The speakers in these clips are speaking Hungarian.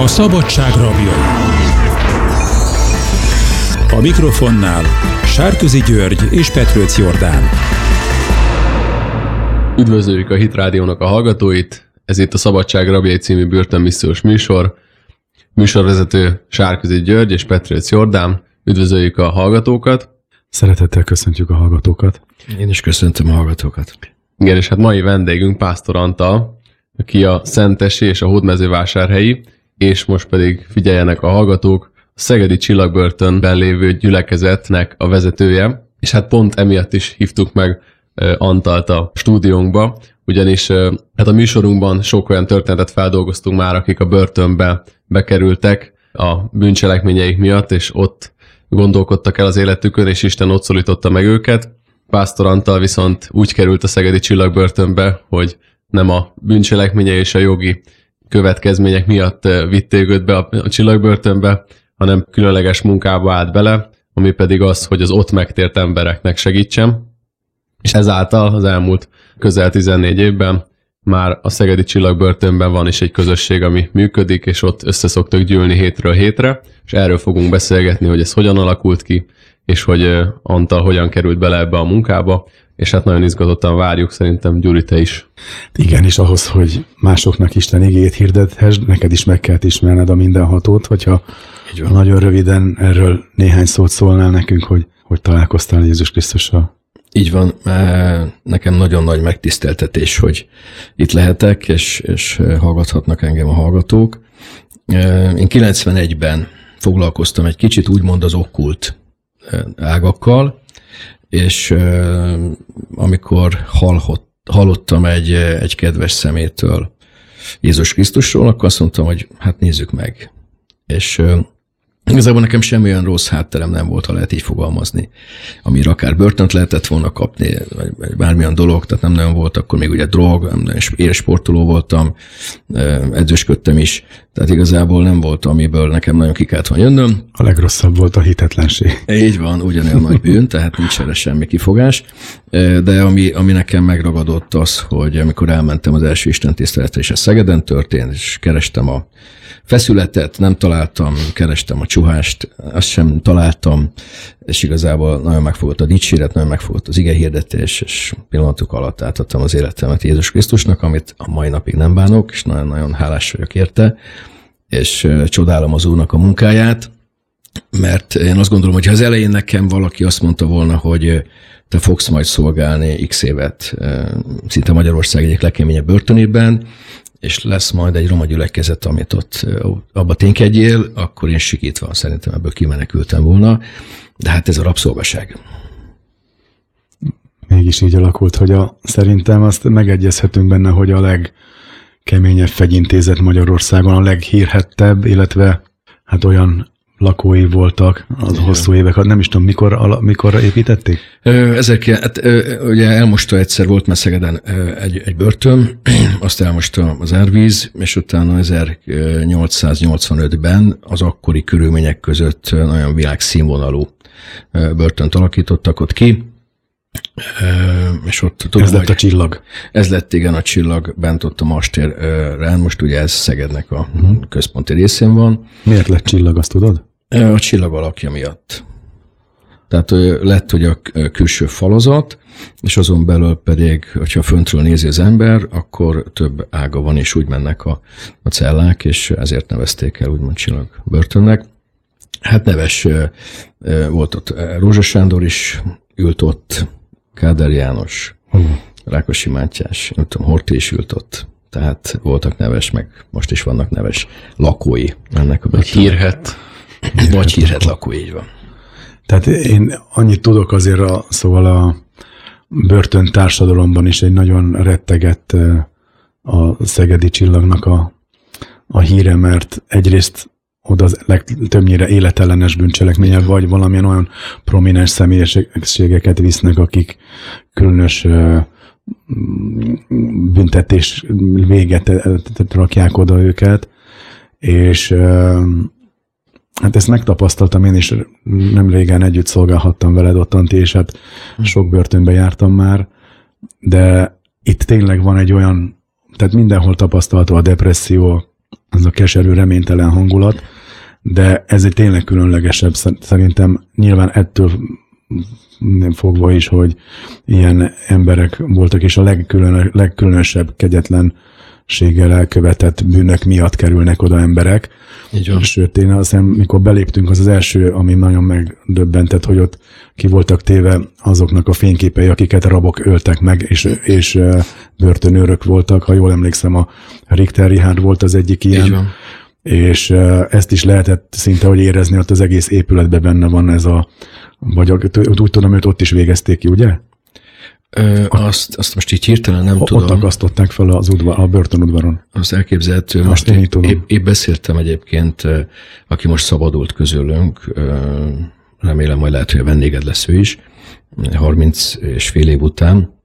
A szabadság rabjai. A mikrofonnál Sárközi György és Petrőc Jordán. Üdvözöljük a Hit Rádiónak a hallgatóit, ez itt a Szabadság Rabjai című börtönmissziós műsor. Műsorvezető Sárközi György és Petrőc Jordán. Üdvözöljük a hallgatókat. Szeretettel köszöntjük a hallgatókat. Én is köszöntöm a hallgatókat. Igen, és hát mai vendégünk Pásztor Antal, aki a Szentesi és a Hódmezővásárhelyi, és most pedig figyeljenek a hallgatók, a Szegedi Csillagbörtönben lévő gyülekezetnek a vezetője, és hát pont emiatt is hívtuk meg Antalt a stúdiónkba, ugyanis hát a műsorunkban sok olyan történetet feldolgoztunk már, akik a börtönbe bekerültek a bűncselekményeik miatt, és ott gondolkodtak el az életükön, és Isten ott szólította meg őket. Pásztor Antal viszont úgy került a Szegedi Csillagbörtönbe, hogy nem a bűncselekménye és a jogi következmények miatt vitték őt be a csillagbörtönbe, hanem különleges munkába állt bele, ami pedig az, hogy az ott megtért embereknek segítsen. És ezáltal az elmúlt közel 14 évben már a Szegedi Csillagbörtönben van is egy közösség, ami működik, és ott összeszoktak gyűlni hétről hétre, és erről fogunk beszélgetni, hogy ez hogyan alakult ki, és hogy Antal hogyan került bele ebbe a munkába, és hát nagyon izgatottan várjuk, szerintem Gyuri, te is. Igen, és ahhoz, hogy másoknak Isten igét hirdethess, neked is meg kell ismerned a mindenhatót, hogyha nagyon röviden erről néhány szót szólnál nekünk, hogy hogy találkoztál Jézus Krisztussal. Így van, nekem nagyon nagy megtiszteltetés, hogy itt lehetek, és, és hallgathatnak engem a hallgatók. Én 91-ben foglalkoztam egy kicsit úgymond az okkult ágakkal, és amikor hallott, hallottam egy, egy kedves szemétől Jézus Krisztusról, akkor azt mondtam, hogy hát nézzük meg. És Igazából nekem semmi olyan rossz hátterem nem volt, ha lehet így fogalmazni, amire akár börtönt lehetett volna kapni, vagy bármilyen dolog, tehát nem nagyon volt, akkor még ugye drog, nagyon sportoló voltam, edzősködtem is, tehát igazából nem volt, amiből nekem nagyon ki kellett volna jönnöm. A legrosszabb volt a hitetlenség. Így van, ugyanilyen nagy bűn, tehát nincs erre semmi kifogás, de ami, ami nekem megragadott az, hogy amikor elmentem az első Isten tiszteletre, és a Szegeden történt, és kerestem a feszületet, nem találtam, kerestem a csuhást, azt sem találtam, és igazából nagyon megfogott a dicséret, nagyon megfogott az ige hirdetés, és pillanatok alatt átadtam az életemet Jézus Krisztusnak, amit a mai napig nem bánok, és nagyon-nagyon hálás vagyok érte, és csodálom az Úrnak a munkáját, mert én azt gondolom, hogy ha az elején nekem valaki azt mondta volna, hogy te fogsz majd szolgálni x évet, szinte Magyarország egyik legkeményebb börtönében, és lesz majd egy roma gyülekezet, amit ott abba ténykedjél, akkor én sikítva szerintem ebből kimenekültem volna, de hát ez a rabszolgaság. Mégis így alakult, hogy a, szerintem azt megegyezhetünk benne, hogy a legkeményebb fegyintézet Magyarországon, a leghírhettebb, illetve hát olyan lakói voltak az Igen. hosszú évek Nem is tudom, mikor, mikor építették? Ezek, hát, ugye elmosta egyszer, volt már Szegeden egy, egy börtön, azt elmosta az árvíz, és utána 1885-ben az akkori körülmények között nagyon világszínvonalú börtönt alakítottak ott ki, és ott tudom, ez lett a csillag. Ez lett igen a csillag bent ott a Mastérren, most ugye ez Szegednek a uh-huh. központi részén van. Miért lett csillag, azt tudod? A csillag alakja miatt. Tehát lett, hogy a külső falazat, és azon belül pedig, hogyha föntről nézi az ember, akkor több ága van, és úgy mennek a, a cellák, és ezért nevezték el úgymond csillag börtönnek. Hát neves volt ott Rózsa Sándor is ült ott, Káder János, uh. Rákosi Mátyás, nem tudom, Horti is ült ott. Tehát voltak neves, meg most is vannak neves lakói ennek a börtönnek. Hírhet vagy hírhet lakó, így van. Tehát én annyit tudok azért, a, szóval a börtön társadalomban is egy nagyon rettegett a szegedi csillagnak a, a híre, mert egyrészt oda az legtöbbnyire életellenes bűncselekmények, vagy valamilyen olyan prominens személyiségeket visznek, akik különös büntetés véget rakják oda őket, és Hát ezt megtapasztaltam én is, nem régen együtt szolgálhattam veled ott, Antti, és hát sok börtönbe jártam már, de itt tényleg van egy olyan, tehát mindenhol tapasztalható a depresszió, ez a keserű, reménytelen hangulat, de ez egy tényleg különlegesebb, szerintem nyilván ettől fogva is, hogy ilyen emberek voltak, és a legkülön, legkülönösebb kegyetlenséggel elkövetett bűnök miatt kerülnek oda emberek. Így van. Sőt, én azt hiszem, mikor beléptünk, az az első, ami nagyon megdöbbentett, hogy ott ki voltak téve azoknak a fényképei, akiket rabok öltek meg, és, és börtönőrök voltak. Ha jól emlékszem, a Richter Richard volt az egyik ilyen. Így van. És ezt is lehetett szinte, hogy érezni, ott az egész épületben benne van ez a, vagy úgy tudom, hogy ott is végezték ki, ugye? Ö, azt, azt most így hirtelen nem ott tudom. Ott akasztották fel az udvar, a börtönudvaron. Az elképzelhető. Most, most én tudom. Épp, épp beszéltem egyébként, aki most szabadult közülünk, remélem majd lehet, hogy a vendéged lesz ő is, 30 és fél év után,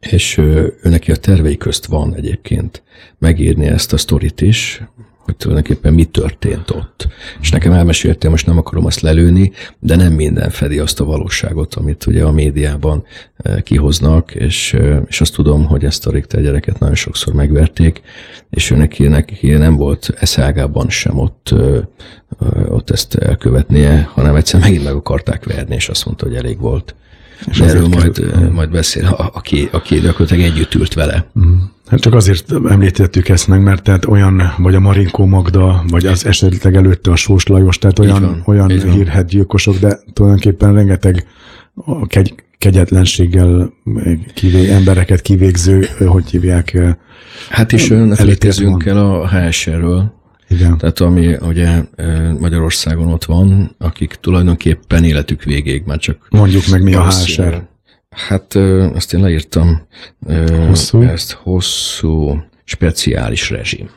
és ő neki a tervei közt van egyébként megírni ezt a sztorit is, hogy tulajdonképpen mi történt ott. És nekem elmeséltél, most nem akarom azt lelőni, de nem minden fedi azt a valóságot, amit ugye a médiában eh, kihoznak, és, eh, és azt tudom, hogy ezt a Richter gyereket nagyon sokszor megverték, és ő neki, neki nem volt eszágában sem ott, eh, ott ezt elkövetnie, hanem egyszer megint meg akarták verni, és azt mondta, hogy elég volt. És erről majd, kerül. majd beszél, aki, aki gyakorlatilag együtt ült vele. Mm. Hát csak azért említettük ezt meg, mert tehát olyan, vagy a Marinkó Magda, vagy az esetleg előtte a Sós Lajos, tehát olyan, van, olyan hírhet gyilkosok, de tulajdonképpen rengeteg kegy, kegyetlenséggel kivég, embereket kivégző, hogy hívják? Hát is ne felejtkezzünk el a HSR-ről, igen. Tehát ami ugye Magyarországon ott van, akik tulajdonképpen életük végéig már csak... Mondjuk meg mi a HSR. Hát azt én leírtam. Hosszú? Ezt hosszú, speciális rezsim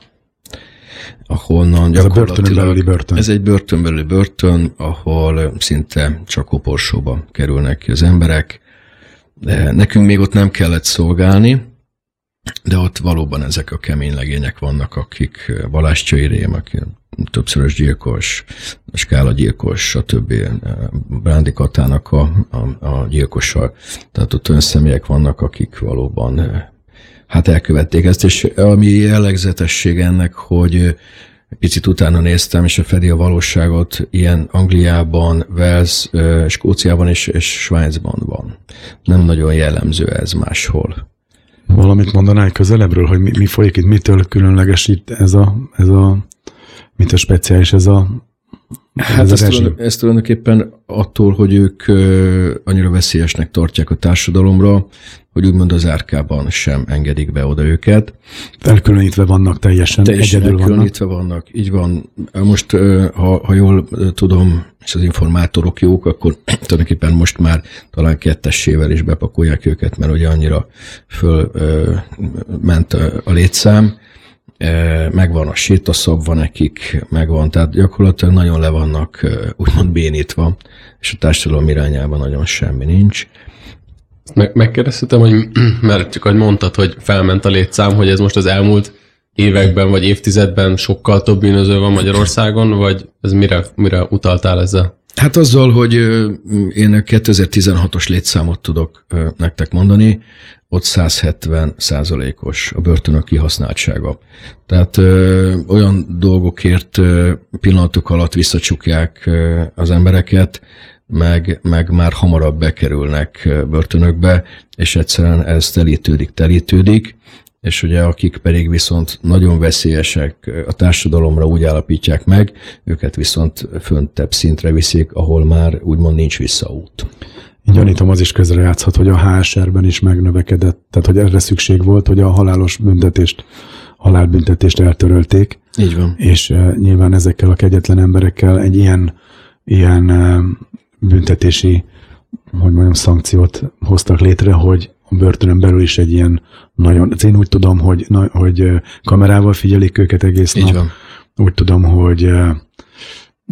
ahonnan ez gyakorlatilag... Ez börtön. Ez egy börtönbeli börtön, ahol szinte csak koporsóba kerülnek ki az emberek. De nekünk még ott nem kellett szolgálni, de ott valóban ezek a kemény legények vannak, akik Balázs Csőrém, aki többszörös gyilkos, Skála gyilkos, stb. Brándi Katának a, a, a gyilkosa. Tehát ott olyan személyek vannak, akik valóban hát elkövették ezt, és ami jellegzetesség ennek, hogy picit utána néztem, és a fedi a valóságot, ilyen Angliában, Wales, Skóciában és, és Svájcban van. Nem nagyon jellemző ez máshol. Valamit mondanál közelebbről, hogy mi, mi folyik itt, mitől különleges itt ez a, ez a mit a speciális ez a Hát ez, ez, ez tulajdonképpen attól, hogy ők annyira veszélyesnek tartják a társadalomra, hogy úgymond az árkában sem engedik be oda őket. Elkülönítve vannak teljesen, teljesen egyedül elkülönítve vannak. vannak. Így van. Most, ha, ha jól tudom, és az informátorok jók, akkor tulajdonképpen most már talán kettessével is bepakolják őket, mert ugye annyira föl ment a létszám megvan a sétaszabva nekik, megvan, tehát gyakorlatilag nagyon le vannak úgymond bénítva, és a társadalom irányában nagyon semmi nincs. Meg, megkérdeztem, hogy mert csak ahogy mondtad, hogy felment a létszám, hogy ez most az elmúlt években vagy évtizedben sokkal több bűnöző van Magyarországon, vagy ez mire, mire utaltál ezzel? Hát azzal, hogy én 2016-os létszámot tudok nektek mondani, ott 170 százalékos a börtönök kihasználtsága. Tehát ö, olyan dolgokért ö, pillanatok alatt visszacsukják ö, az embereket, meg, meg már hamarabb bekerülnek börtönökbe, és egyszerűen ez telítődik, telítődik, és ugye akik pedig viszont nagyon veszélyesek a társadalomra úgy állapítják meg, őket viszont föntebb szintre viszik, ahol már úgymond nincs visszaút. Gyanítom, az is közrejátszhat, hogy a HSR-ben is megnövekedett, tehát hogy erre szükség volt, hogy a halálos büntetést, halálbüntetést eltörölték. Így van. És nyilván ezekkel a kegyetlen emberekkel egy ilyen, ilyen büntetési, hogy mondjam, szankciót hoztak létre, hogy a börtönön belül is egy ilyen nagyon, én úgy tudom, hogy, na, hogy kamerával figyelik őket egész Így nap. Van. Úgy tudom, hogy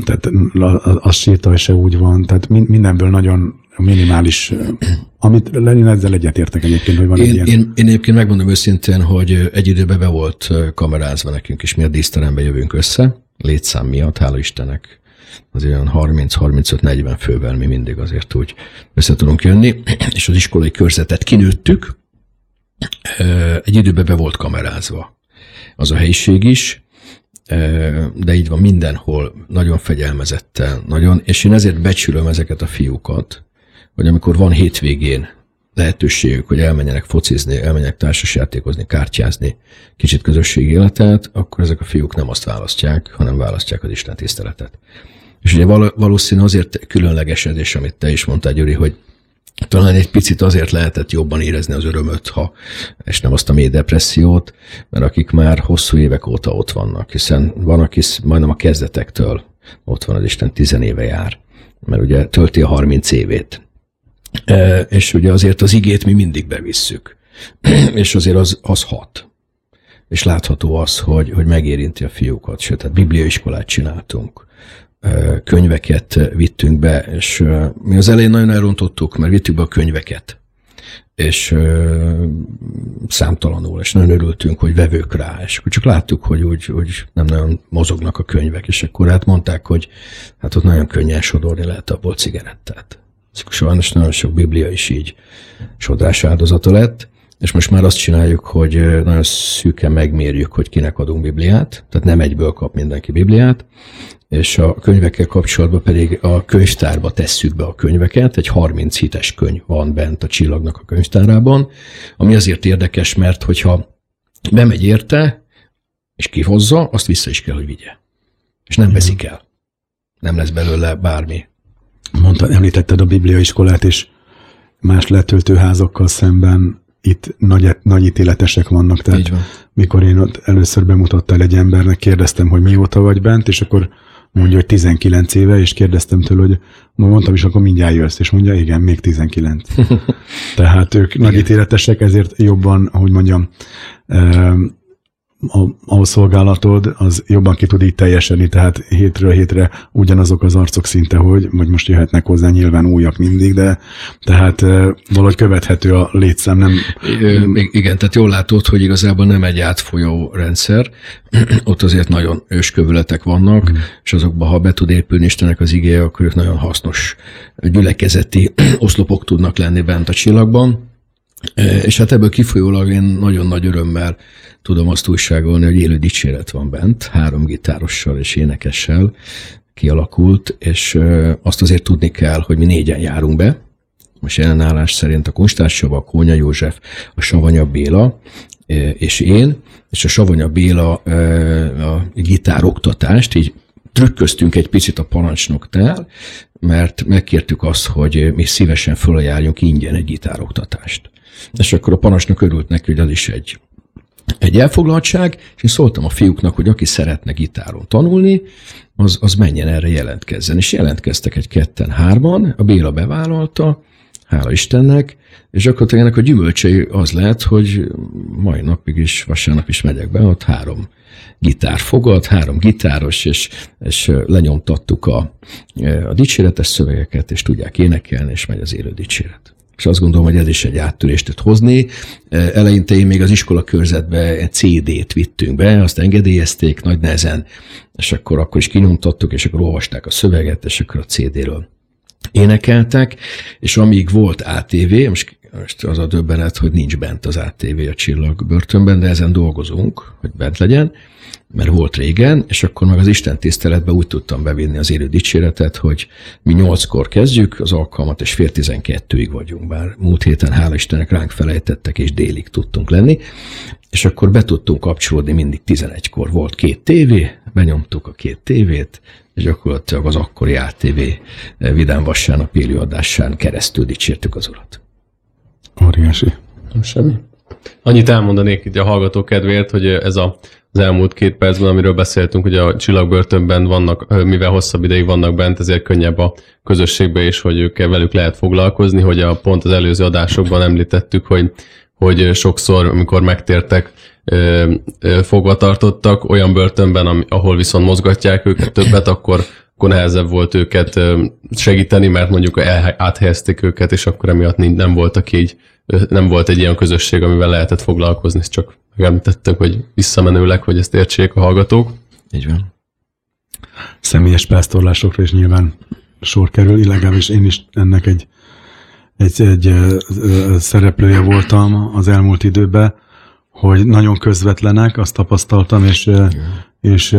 tehát az sírta, se úgy van, tehát mindenből nagyon minimális, amit Lenin ezzel egyetértek egyébként, hogy van én, egy ilyen. Én, én egyébként megmondom őszintén, hogy egy időben be volt kamerázva nekünk is, mi a díszterembe jövünk össze, létszám miatt, hála Istennek az olyan 30-35-40 fővel mi mindig azért úgy össze tudunk jönni, és az iskolai körzetet kinőttük, egy időben be volt kamerázva az a helyiség is, de így van mindenhol, nagyon fegyelmezetten, nagyon, és én ezért becsülöm ezeket a fiúkat, hogy amikor van hétvégén lehetőségük, hogy elmenjenek focizni, elmenjenek társasjátékozni, kártyázni, kicsit közösségi életet, akkor ezek a fiúk nem azt választják, hanem választják az Isten tiszteletet. És ugye valószínű azért különleges ez, és amit te is mondtál, Gyuri, hogy talán egy picit azért lehetett jobban érezni az örömöt, ha, és nem azt a mély depressziót, mert akik már hosszú évek óta ott vannak, hiszen van, aki majdnem a kezdetektől ott van az Isten tizenéve jár, mert ugye tölti a 30 évét. E, és ugye azért az igét mi mindig bevisszük, és azért az, az hat. És látható az, hogy, hogy megérinti a fiúkat, sőt, tehát bibliaiskolát csináltunk. Könyveket vittünk be, és mi az elején nagyon elrontottuk, mert vittük be a könyveket, és számtalanul, és nagyon örültünk, hogy vevők rá, és akkor csak láttuk, hogy úgy, úgy nem nagyon mozognak a könyvek, és akkor hát mondták, hogy hát ott nagyon könnyen sodorni lehet abból cigarettát. Sajnos nagyon sok biblia is így sodrás áldozata lett, és most már azt csináljuk, hogy nagyon szűken megmérjük, hogy kinek adunk Bibliát, tehát nem egyből kap mindenki Bibliát, és a könyvekkel kapcsolatban pedig a könyvtárba tesszük be a könyveket, egy 30 hites könyv van bent a csillagnak a könyvtárában, ami azért érdekes, mert hogyha bemegy érte, és kihozza, azt vissza is kell, hogy vigye. És nem veszik el. Nem lesz belőle bármi. Mondta, említetted a bibliaiskolát, és más letöltőházakkal szemben itt nagy, nagy ítéletesek vannak. Tehát Így van. mikor én ott először bemutattál egy embernek, kérdeztem, hogy mióta vagy bent, és akkor mondja, hogy 19 éve, és kérdeztem tőle, hogy mondtam is, akkor mindjárt jössz, és mondja, igen, még 19. Tehát ők igen. nagy ítéletesek, ezért jobban, hogy mondjam, a, a szolgálatod az jobban ki tud így teljesedni, tehát hétről hétre ugyanazok az arcok szinte, hogy, vagy most jöhetnek hozzá nyilván újak mindig, de tehát valahogy követhető a létszám, nem... Igen, tehát jól látod, hogy igazából nem egy átfolyó rendszer, ott azért nagyon őskövületek vannak, mm. és azokban, ha be tud épülni Istenek az igéje, akkor ők nagyon hasznos gyülekezeti oszlopok tudnak lenni bent a csillagban, és hát ebből kifolyólag én nagyon nagy örömmel tudom azt újságolni, hogy élő dicséret van bent, három gitárossal és énekessel kialakult, és azt azért tudni kell, hogy mi négyen járunk be, most jelenállás szerint a Kunstás Sava, a Kónya József, a Savanya Béla és én, és a Savanya Béla a gitároktatást így trükköztünk egy picit a parancsnoktál, mert megkértük azt, hogy mi szívesen fölajánljuk ingyen egy gitároktatást. És akkor a parancsnok örült neki, hogy az is egy egy elfoglaltság, és én szóltam a fiúknak, hogy aki szeretne gitáron tanulni, az, az menjen erre jelentkezzen. És jelentkeztek egy ketten, hárman, a Béla bevállalta, hála Istennek, és akkor ennek a gyümölcsei az lett, hogy mai napig is, vasárnap is megyek be, ott három gitár fogad, három gitáros, és, és lenyomtattuk a, a dicséretes szövegeket, és tudják énekelni, és megy az élő dicséret és azt gondolom, hogy ez is egy áttörést tud hozni. Eleinte én még az iskola körzetbe CD-t vittünk be, azt engedélyezték nagy nehezen, és akkor, akkor is kinyomtattuk, és akkor olvasták a szöveget, és akkor a CD-ről énekeltek, és amíg volt ATV, most, most az a döbbenet, hogy nincs bent az ATV a csillag börtönben, de ezen dolgozunk, hogy bent legyen, mert volt régen, és akkor meg az Isten tiszteletbe úgy tudtam bevinni az élő dicséretet, hogy mi nyolckor kezdjük az alkalmat, és fél tizenkettőig vagyunk, bár múlt héten, hála Istennek ránk felejtettek, és délig tudtunk lenni, és akkor be tudtunk kapcsolódni mindig 11-kor. Volt két tévé, benyomtuk a két tévét, és gyakorlatilag az akkori ATV Vidám Vasárnap élőadásán keresztül dicsértük az urat. Óriási. Semmi. Annyit elmondanék itt a hallgató kedvéért, hogy ez a az elmúlt két percben, amiről beszéltünk, hogy a csillagbörtönben vannak, mivel hosszabb ideig vannak bent, ezért könnyebb a közösségbe is, hogy ők velük lehet foglalkozni, hogy a pont az előző adásokban említettük, hogy, hogy sokszor, amikor megtértek, fogva tartottak olyan börtönben, ahol viszont mozgatják őket többet, akkor, akkor nehezebb volt őket segíteni, mert mondjuk áthelyezték őket, és akkor emiatt nem voltak így, nem volt egy ilyen közösség, amivel lehetett foglalkozni, csak megemlítettek, hogy visszamenőleg, hogy ezt értsék a hallgatók. Így van. Személyes pásztorlásokra is nyilván sor kerül, legalábbis én is ennek egy, egy, egy szereplője voltam az elmúlt időben, hogy nagyon közvetlenek, azt tapasztaltam, és, és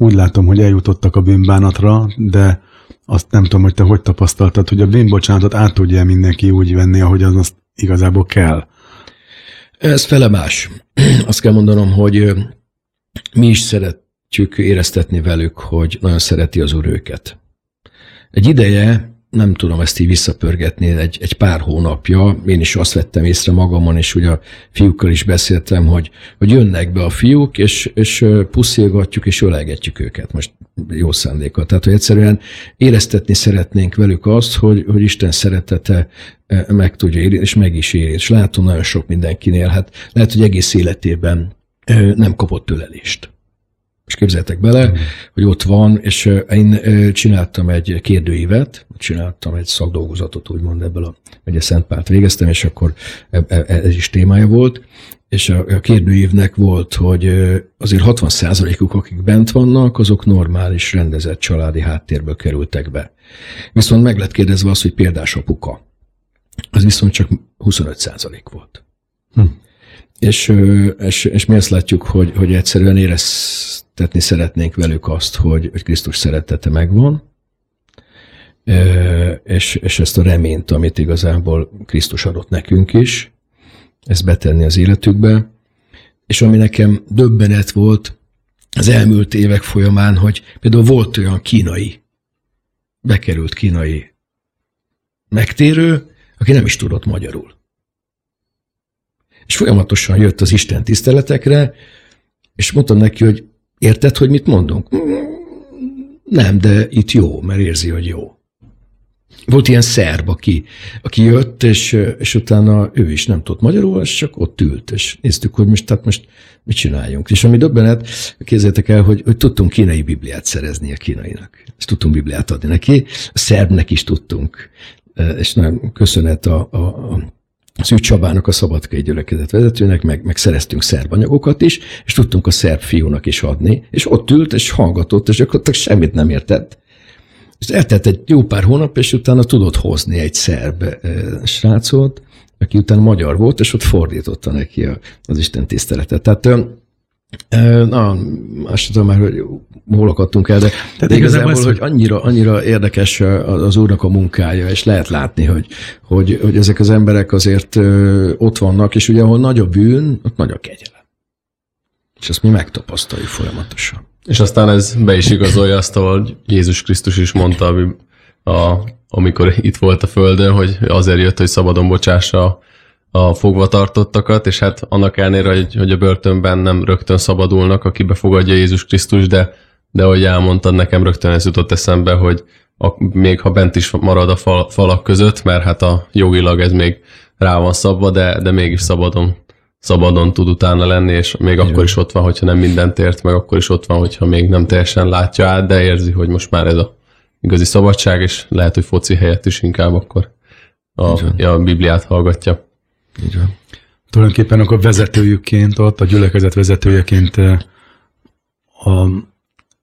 úgy látom, hogy eljutottak a bűnbánatra, de azt nem tudom, hogy te hogy tapasztaltad, hogy a bűnbocsánatot át tudja mindenki úgy venni, ahogy az azt igazából kell. Ez fele más. Azt kell mondanom, hogy mi is szeretjük éreztetni velük, hogy nagyon szereti az úr őket. Egy ideje nem tudom ezt így visszapörgetni, egy, egy pár hónapja, én is azt vettem észre magamon, és ugye a fiúkkal is beszéltem, hogy, hogy jönnek be a fiúk, és, és puszilgatjuk, és ölegetjük őket, most jó szándékkal. Tehát, hogy egyszerűen éreztetni szeretnénk velük azt, hogy, hogy Isten szeretete meg tudja érni, és meg is éri. És látom nagyon sok mindenkinél, hát lehet, hogy egész életében nem kapott ölelést. És képzeltek bele, mm. hogy ott van, és én csináltam egy kérdőívet, csináltam egy szakdolgozatot, úgymond ebből a megye Szentpárt végeztem, és akkor e, e, ez is témája volt, és a kérdőívnek volt, hogy azért 60%-uk, akik bent vannak, azok normális, rendezett családi háttérből kerültek be. Viszont meg lett kérdezve az, hogy példás apuka. Az viszont csak 25% volt. Hm. És, és, és mi azt látjuk, hogy, hogy egyszerűen éreztetni szeretnénk velük azt, hogy, hogy Krisztus szeretete megvan, és, és ezt a reményt, amit igazából Krisztus adott nekünk is, ezt betenni az életükbe. És ami nekem döbbenet volt az elmúlt évek folyamán, hogy például volt olyan kínai, bekerült kínai megtérő, aki nem is tudott magyarul. És folyamatosan jött az Isten tiszteletekre, és mondtam neki, hogy érted, hogy mit mondunk? Nem, de itt jó, mert érzi, hogy jó. Volt ilyen szerb, aki, aki jött, és, és utána ő is nem tudott magyarul, és csak ott ült, és néztük, hogy most, tehát most mit csináljunk. És ami döbbenet, képzeljétek el, hogy, hogy tudtunk kínai bibliát szerezni a kínainak, és tudtunk bibliát adni neki, a szerbnek is tudtunk, és nagyon köszönet a, a, a Szűcs Csabának, a Szabadkai gyülekezet vezetőnek, meg, meg szereztünk szerb anyagokat is, és tudtunk a szerb fiúnak is adni, és ott ült, és hallgatott, és gyakorlatilag semmit nem értett. És eltelt egy jó pár hónap, és utána tudott hozni egy szerb srácot, aki utána magyar volt, és ott fordította neki az Isten tiszteletet. Tehát Na, azt tudom már, hogy hol akadtunk el, de, Tehát de igazából, ez, hogy annyira, annyira érdekes az úrnak a munkája, és lehet látni, hogy, hogy, hogy ezek az emberek azért ott vannak, és ugye ahol nagy a bűn, ott nagy a kegyelem. És ezt mi megtapasztaljuk folyamatosan. És aztán ez be is igazolja azt, hogy Jézus Krisztus is mondta, a, amikor itt volt a Földön, hogy azért jött, hogy szabadon bocsássa a fogvatartottakat, és hát annak ellenére, hogy, hogy a börtönben nem rögtön szabadulnak, aki befogadja Jézus Krisztus, de, de ahogy elmondtad, nekem rögtön ez jutott eszembe, hogy a, még ha bent is marad a fal, falak között, mert hát a jogilag ez még rá van szabva, de, de mégis szabadon szabadon tud utána lenni, és még Igen. akkor is ott van, hogyha nem mindent ért, meg akkor is ott van, hogyha még nem teljesen látja át, de érzi, hogy most már ez a igazi szabadság, és lehet, hogy foci helyett is inkább akkor a, a Bibliát hallgatja. Így van. Tulajdonképpen akkor vezetőjükként, ott a gyülekezet vezetőjeként eh, a,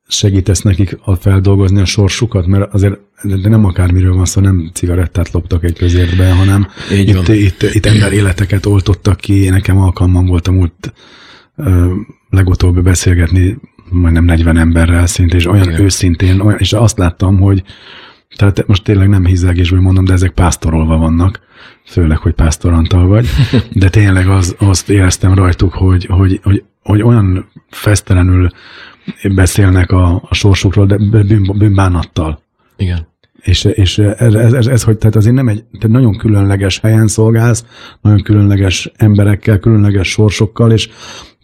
segítesz nekik a feldolgozni a sorsukat, mert azért de nem akármiről van szó, nem cigarettát loptak egy közértbe, hanem Így itt, itt, itt ember életeket oltottak ki. Nekem alkalmam volt a múlt ö, legutóbb beszélgetni majdnem 40 emberrel szinte, és olyan Igen. őszintén, olyan, és azt láttam, hogy tehát most tényleg nem hízelgésből mondom, de ezek pásztorolva vannak, főleg, hogy pásztorantal vagy, de tényleg az, azt éreztem rajtuk, hogy, hogy, hogy, hogy olyan fesztelenül beszélnek a, a sorsukról, de bűn, bűnbánattal. Igen. És, és ez, ez, ez, ez, hogy tehát azért nem egy tehát nagyon különleges helyen szolgálsz, nagyon különleges emberekkel, különleges sorsokkal, és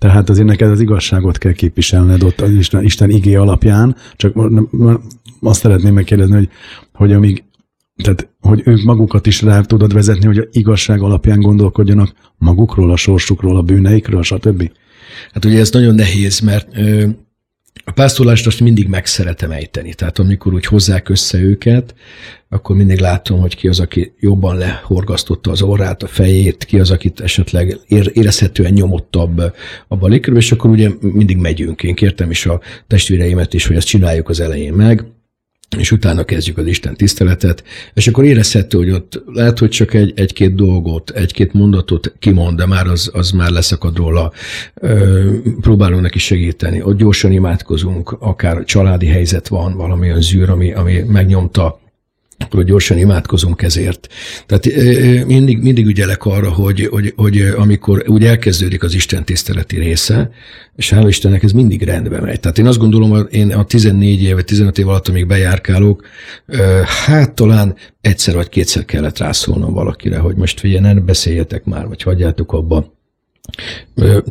tehát azért neked az igazságot kell képviselned ott az Isten, Isten igé alapján, csak azt szeretném megkérdezni, hogy, hogy amíg tehát, hogy ők magukat is rá tudod vezetni, hogy a igazság alapján gondolkodjanak magukról, a sorsukról, a bűneikről, stb. Hát ugye ez nagyon nehéz, mert a pásztorlást azt mindig meg szeretem ejteni. Tehát amikor úgy hozzák össze őket, akkor mindig látom, hogy ki az, aki jobban lehorgasztotta az orrát, a fejét, ki az, akit esetleg érezhetően nyomottabb a légkörbe, és akkor ugye mindig megyünk. Én kértem is a testvéreimet is, hogy ezt csináljuk az elején meg, és utána kezdjük az Isten tiszteletet, és akkor érezhető, hogy ott lehet, hogy csak egy, egy-két dolgot, egy-két mondatot kimond, de már az, az már leszakad róla. Próbálunk neki segíteni. Ott gyorsan imádkozunk, akár családi helyzet van, valamilyen zűr, ami, ami megnyomta akkor gyorsan imádkozunk ezért. Tehát mindig, mindig ügyelek arra, hogy, hogy, hogy amikor úgy elkezdődik az Isten tiszteleti része, és hál' Istennek ez mindig rendbe megy. Tehát én azt gondolom, hogy én a 14 év vagy 15 év alatt, amíg bejárkálok, hát talán egyszer vagy kétszer kellett rászólnom valakire, hogy most figyelj, ne beszéljetek már, vagy hagyjátok abba.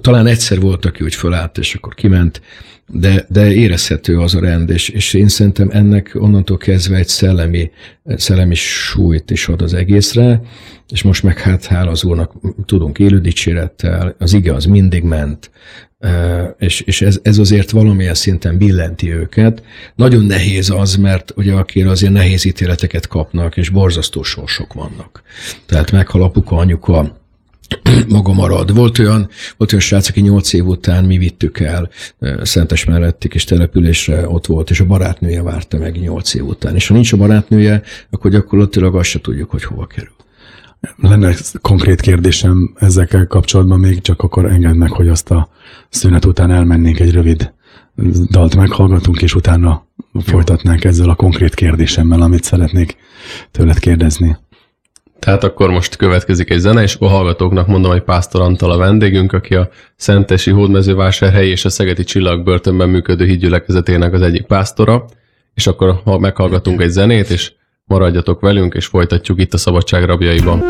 Talán egyszer volt, aki úgy fölállt, és akkor kiment, de, de érezhető az a rend, és, és én szerintem ennek onnantól kezdve egy szellemi, szellemi súlyt is ad az egészre, és most meg hát hála az úrnak tudunk élő dicsérettel, az ige az mindig ment, és, és ez, ez azért valamilyen szinten billenti őket. Nagyon nehéz az, mert ugye akire azért nehéz ítéleteket kapnak, és borzasztó sorsok vannak. Tehát meghal apuka, anyuka, maga marad. Volt olyan, volt olyan srác, aki nyolc év után mi vittük el Szentes melletti kis településre, ott volt, és a barátnője várta meg nyolc év után. És ha nincs a barátnője, akkor gyakorlatilag azt se tudjuk, hogy hova kerül. Lenne konkrét kérdésem ezekkel kapcsolatban, még csak akkor engedd meg, hogy azt a szünet után elmennénk egy rövid dalt meghallgatunk, és utána folytatnánk ezzel a konkrét kérdésemmel, amit szeretnék tőled kérdezni. Tehát akkor most következik egy zene, és a hallgatóknak mondom, hogy Pásztor Antal a vendégünk, aki a Szentesi Hódmezővásárhelyi és a Szegeti Csillag börtönben működő hídgyülekezetének az egyik pásztora, és akkor meghallgatunk egy zenét, és maradjatok velünk, és folytatjuk itt a Szabadság rabjaiban.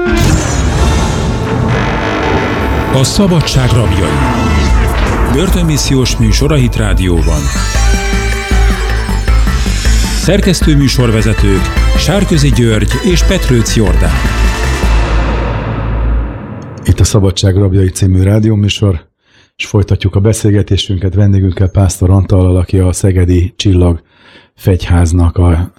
A Szabadság rabjai. Börtönmissziós műsor a Hit Rádióban. Szerkesztő műsorvezetők Sárközi György és Petrőc Jordán. Itt a Szabadság Rabjai című rádióműsor, és folytatjuk a beszélgetésünket vendégünkkel Pásztor Antallal, aki a Szegedi Csillag Fegyháznak a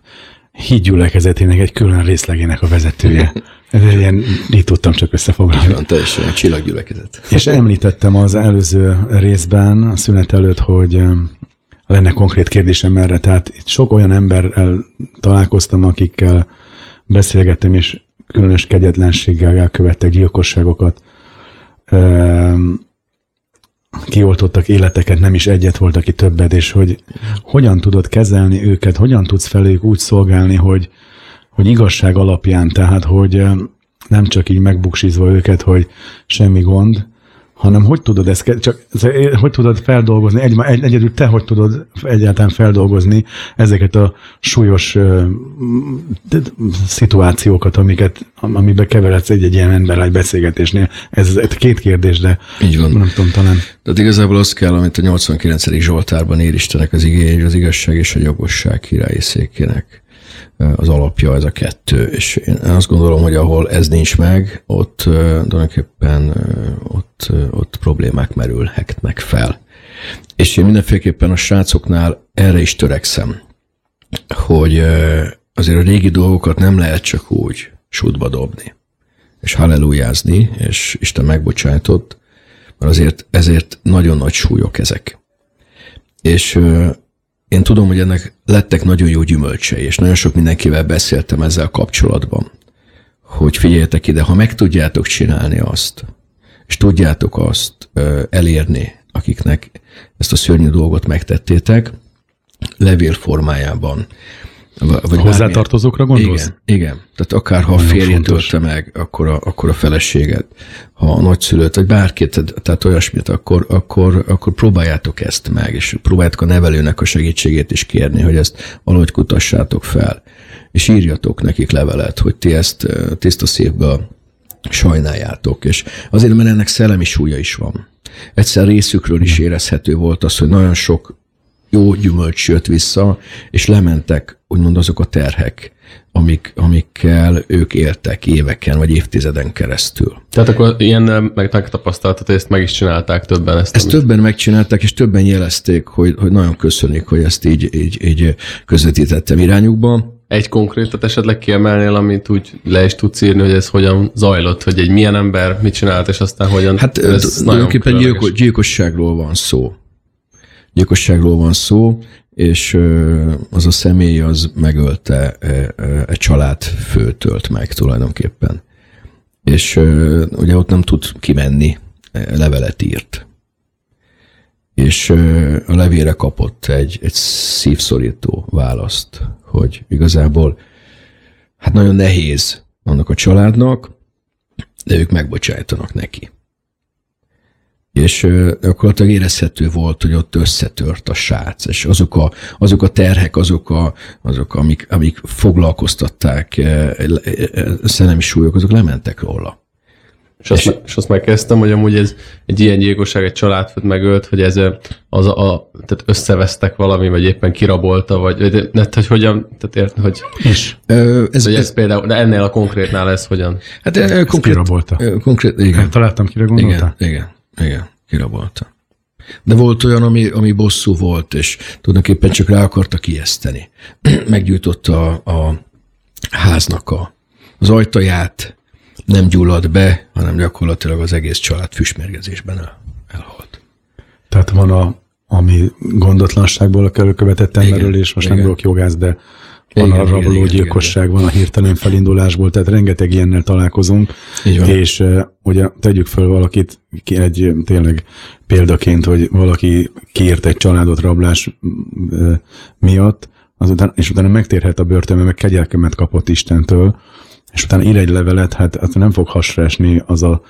hídgyülekezetének egy külön részlegének a vezetője. Ez ilyen, így tudtam csak összefoglalni. Van teljesen egy csillaggyülekezet. És említettem az előző részben, a szünet előtt, hogy lenne konkrét kérdésem erre. Tehát itt sok olyan emberrel találkoztam, akikkel beszélgettem, és különös kegyetlenséggel elkövettek gyilkosságokat. Kioltottak életeket, nem is egyet volt, aki többet, és hogy hogyan tudod kezelni őket, hogyan tudsz felők úgy szolgálni, hogy, hogy igazság alapján, tehát hogy nem csak így megbuksizva őket, hogy semmi gond, hanem hogy tudod ezt, csak hogy tudod feldolgozni, egy, egy, egyedül te hogy tudod egyáltalán feldolgozni ezeket a súlyos uh, szituációkat, amiket, amiben keveredsz egy-egy ilyen ember egy beszélgetésnél. Ez, ez két kérdés, de Így van. nem tudom, talán. Tehát igazából az kell, amit a 89. Zsoltárban ér Istenek az igény, az igazság és a jogosság királyi székének az alapja ez a kettő, és én azt gondolom, hogy ahol ez nincs meg, ott tulajdonképpen ott, ott problémák merülhetnek fel. És én mindenféleképpen a srácoknál erre is törekszem, hogy azért a régi dolgokat nem lehet csak úgy sútba dobni, és hallelujázni, és Isten megbocsájtott, mert azért ezért nagyon nagy súlyok ezek. És én tudom, hogy ennek lettek nagyon jó gyümölcsei, és nagyon sok mindenkivel beszéltem ezzel kapcsolatban, hogy figyeljetek ide, ha meg tudjátok csinálni azt, és tudjátok azt elérni, akiknek ezt a szörnyű dolgot megtettétek, levél formájában, vagy hozzátartozókra gondolsz? Igen, igen. Tehát akár ha a férjét ölte meg, akkor a, akkor a feleséget, ha a nagyszülőt, vagy bárkit, tehát olyasmit, akkor, akkor, akkor próbáljátok ezt meg, és próbáljátok a nevelőnek a segítségét is kérni, hogy ezt valahogy kutassátok fel, és írjatok nekik levelet, hogy ti ezt tiszta szívből sajnáljátok, és azért, mert ennek szellemi súlya is van. Egyszer részükről is érezhető volt az, hogy nagyon sok jó gyümölcs jött vissza, és lementek úgymond azok a terhek, amik, amikkel ők éltek éveken vagy évtizeden keresztül. Tehát akkor ilyen meg megtapasztaltat, ezt meg is csinálták többen. Ezt, ezt amit... többen megcsinálták, és többen jelezték, hogy, hogy nagyon köszönik, hogy ezt így, így, így közvetítettem irányukba. Egy konkrétat esetleg kiemelnél, amit úgy le is tudsz írni, hogy ez hogyan zajlott, hogy egy milyen ember mit csinált, és aztán hogyan... Hát tulajdonképpen gyilkos, gyilkosságról van szó. Gyilkosságról van szó, és az a személy az megölte egy család főtölt meg tulajdonképpen. És ugye ott nem tud kimenni, levelet írt. És a levére kapott egy, egy szívszorító választ, hogy igazából hát nagyon nehéz annak a családnak, de ők megbocsájtanak neki. És gyakorlatilag érezhető volt, hogy ott összetört a sác, és azok a, azok a terhek, azok, a, azok amik, amik foglalkoztatták szellemi súlyok, azok lementek róla. És azt, és, és azt megkezdtem, hogy amúgy ez egy ilyen gyilkosság, egy családfőt megölt, hogy ez az a, a tehát összevesztek valami, vagy éppen kirabolta, vagy, vagy net, hogy hogyan, tehát ért, hogy, és Ö, ez, hogy ez, ez, például, de ennél a konkrétnál ez hogyan? Hát ez konkrét, kirabolta. Konkrét, igen. Találtam, kire gondoltál? Igen, igen, igen, kirabolta. De volt olyan, ami, ami bosszú volt, és tulajdonképpen csak rá akarta kieszteni. Meggyújtotta a, a háznak a, az ajtaját, nem gyulladt be, hanem gyakorlatilag az egész család füstmérgezésben el, elhalt. Tehát van a, ami gondotlanságból előkövetett emberről, és most igen. nem vagyok jogász, de van igen, a rabológyilkosság, van a hirtelen felindulásból, tehát rengeteg ilyennel találkozunk, és uh, ugye tegyük föl valakit egy tényleg példaként, hogy valaki kiírt egy családot rablás uh, miatt, azután, és utána megtérhet a börtönbe, meg kegyelkemet kapott Istentől, és utána ír egy levelet, hát, hát nem fog hasra esni az a,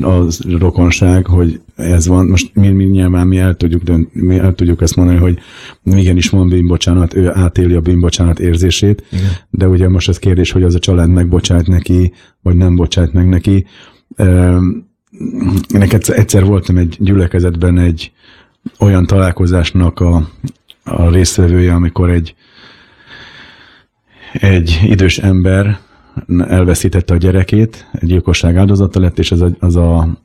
az rokonság, hogy ez van. Most mi, mi nyilván mi el tudjuk, dönt, mi el tudjuk ezt mondani, hogy igenis van bűnbocsánat, ő átéli a bűnbocsánat érzését, Igen. de ugye most az kérdés, hogy az a család megbocsát neki, vagy nem bocsát meg neki. Ennek egyszer, egyszer voltam egy gyülekezetben egy olyan találkozásnak a, a résztvevője, amikor egy, egy idős ember elveszítette a gyerekét, egy gyilkosság áldozata lett, és az a, az a,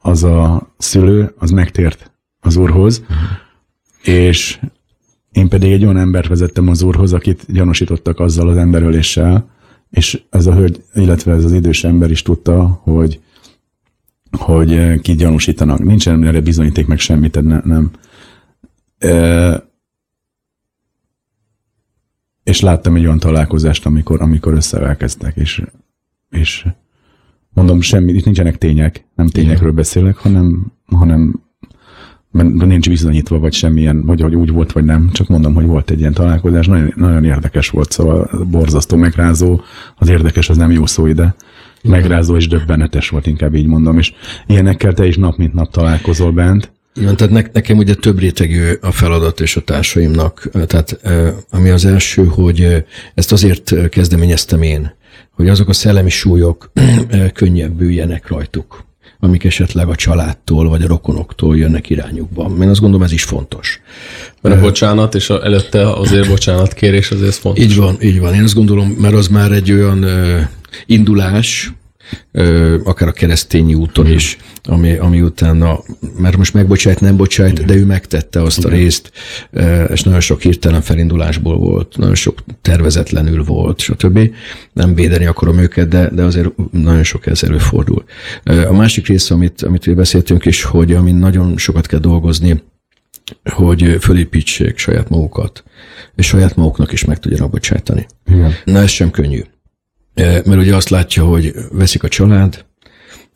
az a szülő, az megtért az úrhoz, és én pedig egy olyan embert vezettem az úrhoz, akit gyanúsítottak azzal az emberöléssel, és ez a hölgy, illetve ez az idős ember is tudta, hogy, hogy ki gyanúsítanak. Nincsen erre bizonyíték meg semmit, nem. E, és láttam egy olyan találkozást, amikor, amikor összevelkeztek, és, és mondom, semmi, itt nincsenek tények, nem tényekről beszélek, hanem, hanem nincs bizonyítva, vagy semmilyen, vagy hogy úgy volt, vagy nem, csak mondom, hogy volt egy ilyen találkozás, nagyon, nagyon érdekes volt, szóval borzasztó, megrázó, az érdekes, az nem jó szó ide, megrázó és döbbenetes volt, inkább így mondom, és ilyenekkel te is nap mint nap találkozol bent, igen, tehát ne, nekem ugye több rétegű a feladat és a társaimnak. Tehát ami az első, hogy ezt azért kezdeményeztem én, hogy azok a szellemi súlyok könnyebbüljenek rajtuk, amik esetleg a családtól vagy a rokonoktól jönnek irányukban. Én azt gondolom, ez is fontos. Mert a bocsánat, és a, előtte azért bocsánat kérés azért fontos. Így van, így van. Én azt gondolom, mert az már egy olyan indulás, akár a keresztény úton is, ami, ami utána, mert most megbocsájt, nem bocsájt, de ő megtette azt Igen. a részt, és nagyon sok hirtelen felindulásból volt, nagyon sok tervezetlenül volt, stb. Nem védeni akarom őket, de, de azért nagyon sok ez előfordul. A másik rész, amit, amit beszéltünk is, hogy amin nagyon sokat kell dolgozni, hogy fölépítsék saját magukat, és saját maguknak is meg tudjanak bocsájtani. Igen. Na ez sem könnyű. Mert ugye azt látja, hogy veszik a család,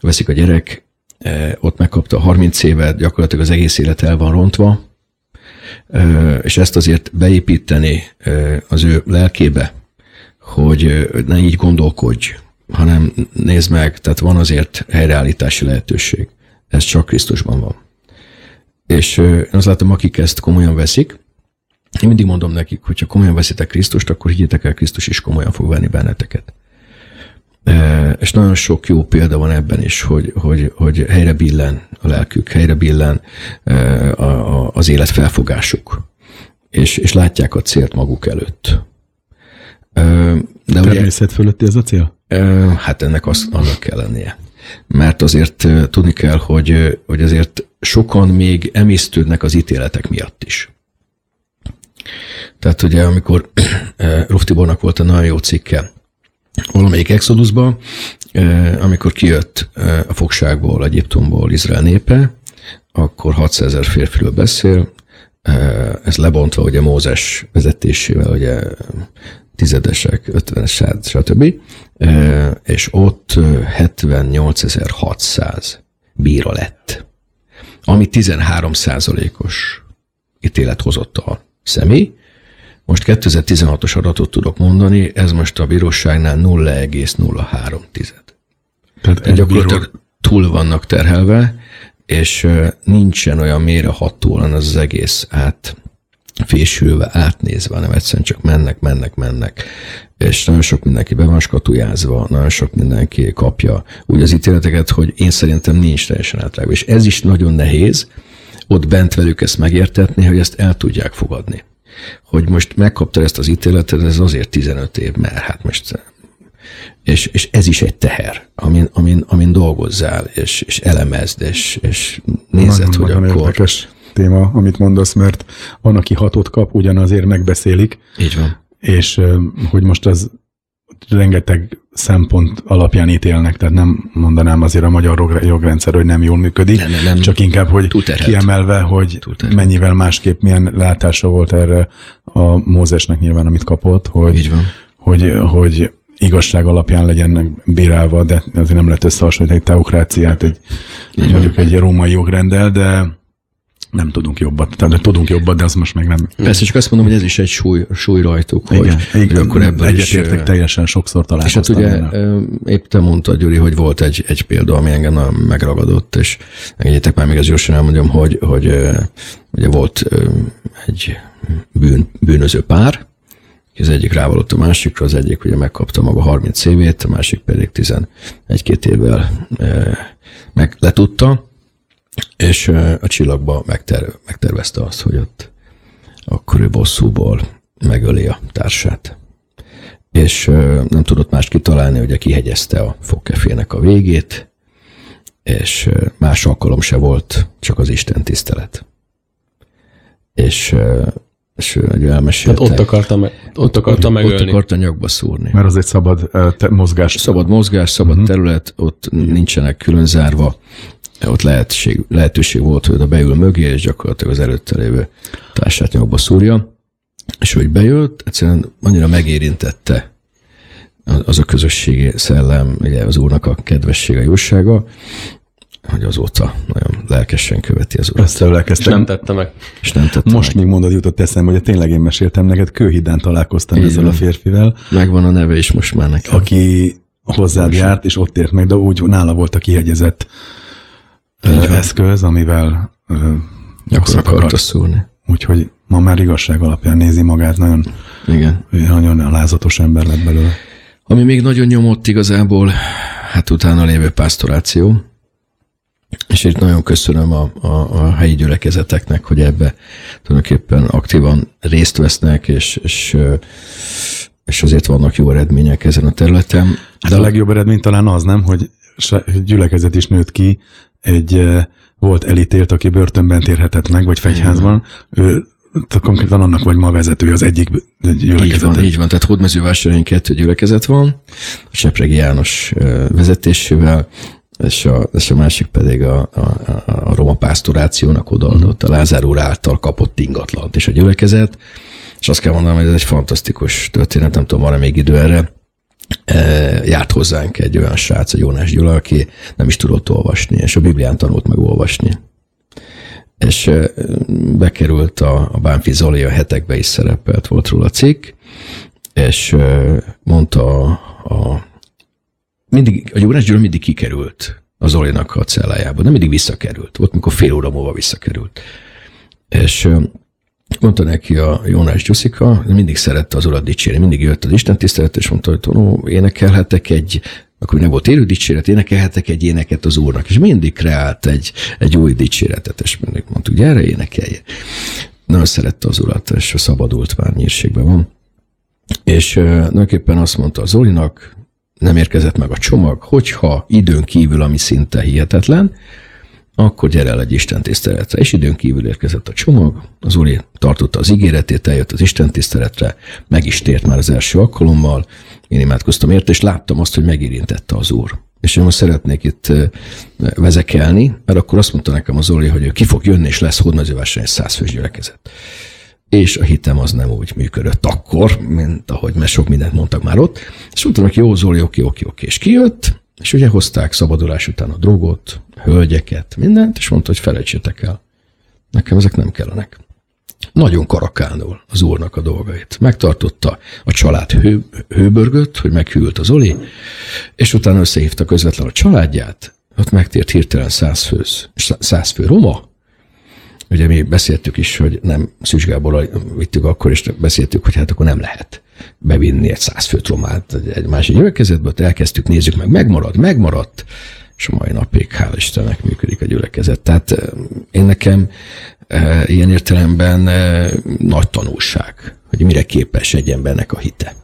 veszik a gyerek, ott megkapta 30 évet, gyakorlatilag az egész élet el van rontva, és ezt azért beépíteni az ő lelkébe, hogy ne így gondolkodj, hanem nézd meg, tehát van azért helyreállítási lehetőség. Ez csak Krisztusban van. És én azt látom, akik ezt komolyan veszik, én mindig mondom nekik, hogy ha komolyan veszitek Krisztust, akkor higgyétek el, Krisztus is komolyan fog venni benneteket. És nagyon sok jó példa van ebben is, hogy, hogy, hogy helyre billen a lelkük, helyre billen az élet felfogásuk, és, és látják a célt maguk előtt. De Természet ugye, fölötti ez a cél? Hát ennek az, annak kell lennie. Mert azért tudni kell, hogy, hogy azért sokan még emésztődnek az ítéletek miatt is. Tehát ugye, amikor Ruftibornak volt a nagyon jó cikke, valamelyik Exodusba, amikor kijött a fogságból, Egyiptomból Izrael népe, akkor 600 ezer férfiről beszél, ez lebontva ugye Mózes vezetésével, ugye tizedesek, ötvenes, stb. És ott 78.600 bíra lett, ami 13 százalékos ítélet hozott a személy. Most 2016-os adatot tudok mondani, ez most a bíróságnál 0,03 tized. Tehát egy gyakorlatilag túl vannak terhelve, és nincsen olyan mérehatóan az, az egész át fésülve, átnézve, hanem egyszerűen csak mennek, mennek, mennek. És nagyon sok mindenki be van skatujázva, nagyon sok mindenki kapja úgy az ítéleteket, hogy én szerintem nincs teljesen átrágva. És ez is nagyon nehéz, ott bent velük ezt megértetni, hogy ezt el tudják fogadni. Hogy most megkapta ezt az ítéletet, ez azért 15 év, mert hát most és, és ez is egy teher, amin, amin, amin dolgozzál, és, és elemezd, és, és nézed, hogy nagyon akkor... Érdekes téma, amit mondasz, mert van, aki hatot kap, ugyanazért megbeszélik. Így van. És hogy most az rengeteg szempont alapján ítélnek, tehát nem mondanám azért a magyar jogrendszer, hogy nem jól működik, nem, nem, nem. csak inkább, hogy Túterhet. kiemelve, hogy Túterhet. mennyivel másképp milyen látása volt erre a Mózesnek nyilván, amit kapott, hogy, hogy, hogy igazság alapján legyenek bírálva, de azért nem lehet összehasonlítani egy teokráciát, egy mondjuk egy római jogrendel, de nem tudunk jobbat. Tehát tudunk jobbat, de az most meg nem. Persze, csak azt mondom, hogy ez is egy súly, súly rajtuk. Igen, hogy, igen, akkor ebből egyetértek teljesen sokszor találkoztam. És hát ugye épp te mondtad, Gyuri, hogy volt egy, egy példa, ami engem megragadott, és engedjétek már még az gyorsan elmondjam, hogy, hogy ugye volt egy bűn, bűnöző pár, az egyik rávalott a másikra, az egyik ugye megkapta maga 30 évét, a másik pedig 11-2 évvel meg letudta, és a csillagba megter, megtervezte azt, hogy ott akkor ő bosszúból megöli a társát. És nem tudott más kitalálni, hogy kihegyezte a fogkefének a végét, és más alkalom se volt, csak az Isten tisztelet. És és ő elmesélte. Tehát ott akarta, me- ott akarta megölni. Ott akarta nyakba szúrni. Mert az egy szabad te- mozgás. Szabad mozgás, szabad uh-huh. terület, ott nincsenek külön zárva. Ott lehetőség, lehetőség volt, hogy oda beül mögé, és gyakorlatilag az előtte lévő társát nyakba szúrja. És hogy bejött, egyszerűen annyira megérintette az a közösségi szellem, ugye az úrnak a kedvessége, jósága, hogy azóta nagyon lelkesen követi az urat. Ezt. És nem tette meg. És nem tette Most meg. még mondod jutott eszembe, hogy tényleg én meséltem neked, Kőhidán találkoztam Így ezzel van. a férfivel. Megvan a neve is most már nekem. Aki hozzád járt, és ott ért meg, de úgy nála volt a kihegyezett eszköz, amivel Akkor akarta szúrni. Úgyhogy ma már igazság alapján nézi magát, nagyon, Igen. nagyon alázatos ember lett belőle. Ami még nagyon nyomott igazából, hát utána lévő pásztoráció, és itt nagyon köszönöm a, a, a helyi gyülekezeteknek, hogy ebbe tulajdonképpen aktívan részt vesznek, és, és, és azért vannak jó eredmények ezen a területen. Hát De a legjobb eredmény talán az, nem, hogy gyülekezet is nőtt ki, egy volt elítélt, aki börtönben térhetett meg, vagy fegyházban, ő konkrétan annak vagy ma vezetője az egyik gyülekezet. Így van, így van. Tehát Hódmezővásárhelyen kettő gyülekezet van, a Csepregi János vezetésével, és a, és a másik pedig a, a, a roma pásztorációnak odaadott, a Lázár úr által kapott ingatlant és a gyülekezet, és azt kell mondanom, hogy ez egy fantasztikus történet, nem tudom, van-e még idő erre, járt hozzánk egy olyan srác, a Jónás Gyula, aki nem is tudott olvasni, és a Biblián tanult meg olvasni. És bekerült a, a Bánfi Zoli, a hetekbe is szerepelt, volt róla cikk, és mondta a, a mindig, a Jónás Gyula mindig kikerült az Zolinak a cellájába, nem mindig visszakerült. Volt, mikor fél óra múlva visszakerült. És mondta neki a Jónás Gyuszika, mindig szerette az urat dicsérni, mindig jött az Isten tisztelet, és mondta, hogy Tonó, énekelhetek egy, akkor nem volt élő dicséret, énekelhetek egy éneket az úrnak, és mindig kreált egy, egy új dicséretet, és mindig mondtuk, gyere, énekelje. Nagyon szerette az urat, és szabadult már nyírségben van. És tulajdonképpen azt mondta az Zolinak, nem érkezett meg a csomag, hogyha időn kívül, ami szinte hihetetlen, akkor gyere el egy Isten tiszteletre. És időn kívül érkezett a csomag, az úr tartotta az ígéretét, eljött az Isten tiszteletre, meg is tért már az első alkalommal, én imádkoztam érte, és láttam azt, hogy megérintette az úr. és én most szeretnék itt vezekelni, mert akkor azt mondta nekem az Zoli, hogy ki fog jönni, és lesz hódmezővásány egy százfős gyülekezet. És a hitem az nem úgy működött akkor, mint ahogy mert sok mindent mondtak már ott. És mondtam neki, jó Zoli, oké, oké, oké. És kijött, és ugye hozták szabadulás után a drogot, hölgyeket, mindent, és mondta, hogy felejtsétek el. Nekem ezek nem kellenek. Nagyon karakánul az úrnak a dolgait. Megtartotta a család hő, hőbörgött, hogy meghűlt az Oli, és utána összehívta közvetlen a családját, ott megtért hirtelen száz, főz, száz fő roma, Ugye mi beszéltük is, hogy nem Szűcs Gáborral vittük akkor, és beszéltük, hogy hát akkor nem lehet bevinni egy száz főt romát egy másik gyülekezetbe, ott elkezdtük, nézzük meg, megmarad, megmaradt, és a mai napig, hál' Istennek működik a gyülekezet. Tehát én nekem ilyen értelemben nagy tanulság, hogy mire képes egy embernek a hite.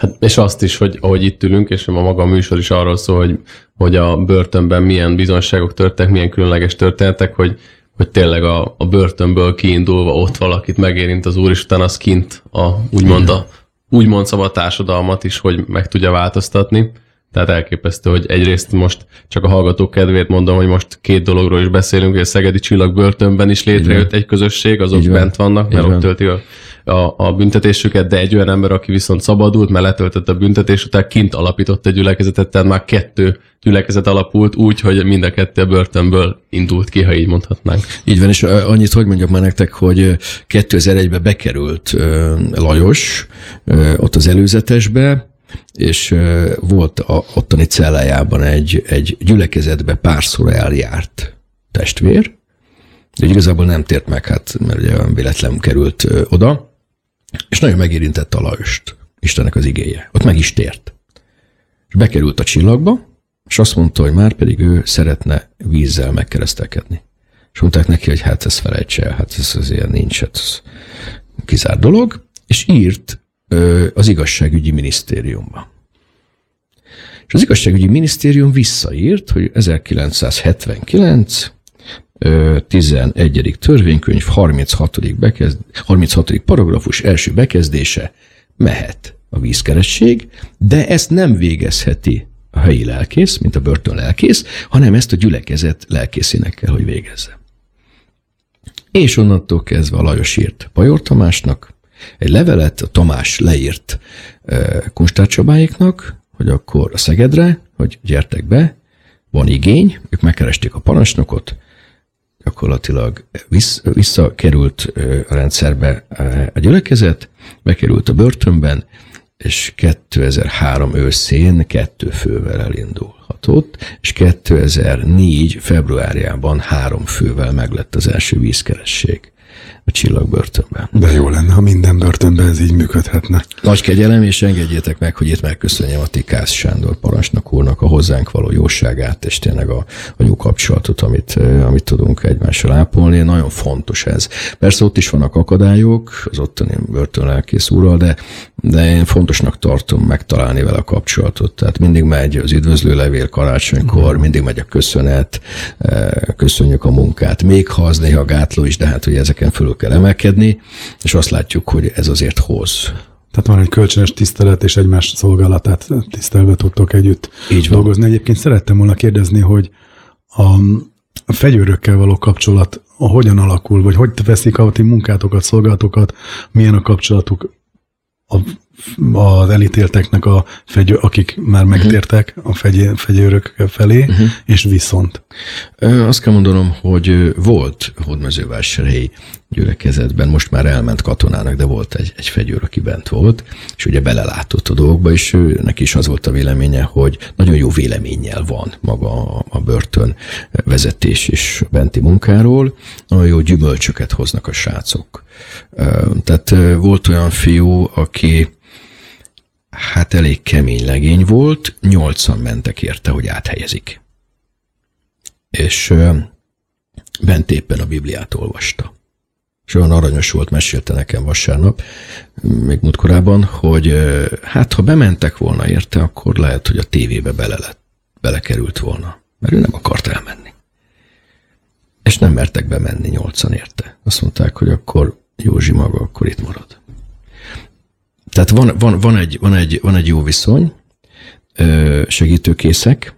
Hát, és azt is, hogy ahogy itt ülünk, és a maga a műsor is arról szól, hogy, hogy a börtönben milyen bizonságok történtek, milyen különleges történetek, hogy, hogy tényleg a, a börtönből kiindulva ott valakit megérint az úr, és utána az kint a, úgymond, a, úgymond szabad társadalmat is, hogy meg tudja változtatni. Tehát elképesztő, hogy egyrészt most csak a hallgatók kedvéért mondom, hogy most két dologról is beszélünk, hogy a Szegedi Csillag börtönben is létrejött egy közösség, azok bent vannak, mert ott tölti a, a, a büntetésüket, de egy olyan ember, aki viszont szabadult, mert letöltött a büntetés után, kint alapított egy gyülekezetet, tehát már kettő gyülekezet alapult úgy, hogy mind a kettő a börtönből indult ki, ha így mondhatnánk. Így van, és annyit, hogy mondjak már nektek, hogy 2001-ben bekerült Lajos ott az előzetesbe, és volt a ottani cellájában egy, egy gyülekezetbe párszor eljárt testvér, de igazából nem tért meg, hát, mert ugye véletlen került oda, és nagyon megérintette a Lajost, Istennek az igéje. Ott meg is tért. És bekerült a csillagba, és azt mondta, hogy már pedig ő szeretne vízzel megkeresztelkedni. És mondták neki, hogy hát ez felejtse el, hát ez azért nincs, hát ez kizár dolog, és írt az igazságügyi minisztériumba. És az igazságügyi minisztérium visszaírt, hogy 1979 11. törvénykönyv 36. Bekezd, 36. paragrafus első bekezdése mehet a vízkeresség, de ezt nem végezheti a helyi lelkész, mint a börtön lelkész, hanem ezt a gyülekezet lelkészének kell, hogy végezze. És onnantól kezdve a Lajos írt Pajor Tamásnak, egy levelet a Tamás leírt Kunstár Csabáéknak, hogy akkor a Szegedre, hogy gyertek be, van igény, ők megkeresték a parancsnokot, gyakorlatilag vissz, visszakerült a rendszerbe a gyülekezet, bekerült a börtönben, és 2003 őszén kettő fővel elindulhatott, és 2004 februárjában három fővel meglett az első vízkeresség a csillagbörtönben. De jó lenne, ha minden börtönben ez így működhetne. Nagy kegyelem, és engedjétek meg, hogy itt megköszönjem a Tikász Sándor parancsnok úrnak a hozzánk való jóságát, és tényleg a, a jó kapcsolatot, amit, amit tudunk egymással ápolni. Nagyon fontos ez. Persze ott is vannak akadályok, az ottani börtönlelkész úrral, de, de én fontosnak tartom megtalálni vele a kapcsolatot. Tehát mindig megy az üdvözlő levél karácsonykor, mm. mindig megy a köszönet, köszönjük a munkát, még ha az néha gátló is, de hát hogy ezeken fölül kell emelkedni, és azt látjuk, hogy ez azért hoz. Tehát van egy kölcsönös tisztelet, és egymás szolgálatát tisztelve tudtok együtt Így van. dolgozni. Egyébként szerettem volna kérdezni, hogy a fegyőrökkel való kapcsolat hogyan alakul, vagy hogy veszik a ti munkátokat, szolgálatokat, milyen a kapcsolatuk a, az elítélteknek a fegyő, akik már mhm. megtértek a fegy, fegyőrök felé, uh-huh. és viszont. Azt kell mondanom, hogy volt hódmezővásárhelyi gyülekezetben, most már elment katonának, de volt egy, egy fegyőr, aki bent volt, és ugye belelátott a dolgokba, és ő, neki is az volt a véleménye, hogy nagyon jó véleménnyel van maga a, a börtön vezetés és benti munkáról, nagyon jó gyümölcsöket hoznak a srácok. Tehát volt olyan fiú, aki hát elég kemény legény volt, nyolcan mentek érte, hogy áthelyezik. És bent éppen a Bibliát olvasta. És olyan aranyos volt, mesélte nekem vasárnap, még múltkorában, hogy hát ha bementek volna érte, akkor lehet, hogy a tévébe bele lett, belekerült volna. Mert ő nem akart elmenni. És nem mertek bemenni nyolcan érte. Azt mondták, hogy akkor Józsi maga akkor itt marad. Tehát van, van, van, egy, van, egy, van egy jó viszony, segítőkészek,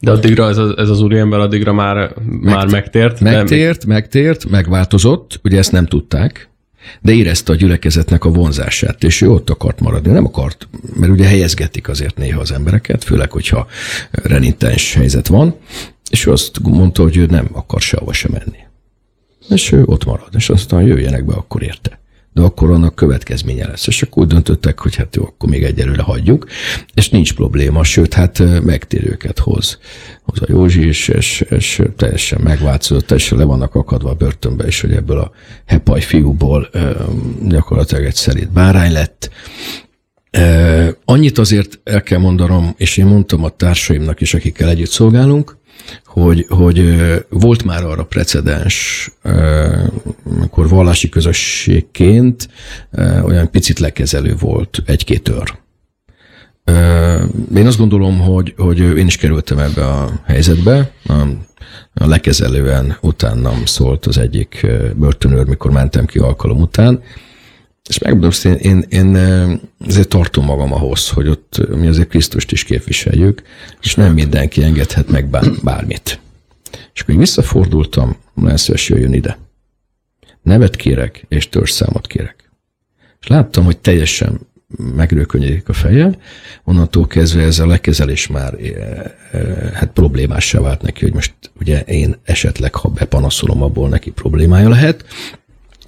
De addigra ez, az, ez az úriember addigra már, Megt, már megtért? Megtért, megtért, megváltozott, ugye ezt nem tudták, de érezte a gyülekezetnek a vonzását, és ő ott akart maradni. Nem akart, mert ugye helyezgetik azért néha az embereket, főleg, hogyha renitens helyzet van, és ő azt mondta, hogy ő nem akar sehova sem menni. És ő ott marad, és aztán jöjjenek be akkor érte de akkor annak következménye lesz. És akkor úgy döntöttek, hogy hát jó, akkor még egyelőre hagyjuk, és nincs probléma, sőt, hát megtérőket hoz. Hoz a Józsi is, és, és teljesen megváltozott, teljesen le vannak akadva a börtönbe, és hogy ebből a hepaj fiúból gyakorlatilag egy szerint bárány lett. Annyit azért el kell mondanom, és én mondtam a társaimnak is, akikkel együtt szolgálunk, hogy, hogy volt már arra precedens, amikor vallási közösségként olyan picit lekezelő volt egy-két ör. Én azt gondolom, hogy, hogy én is kerültem ebbe a helyzetbe. A lekezelően utánam szólt az egyik börtönőr, mikor mentem ki alkalom után, és megmondom, én, én, én ezért tartom magam ahhoz, hogy ott mi azért Krisztust is képviseljük, és nem mindenki engedhet meg bár, bármit. És akkor visszafordultam, nagyon szíves jöjjön ide. Nevet kérek, és törzszámot kérek. És láttam, hogy teljesen megrőkönyedik a feje, onnantól kezdve ez a lekezelés már hát problémássá vált neki, hogy most ugye én esetleg, ha bepanaszolom, abból neki problémája lehet,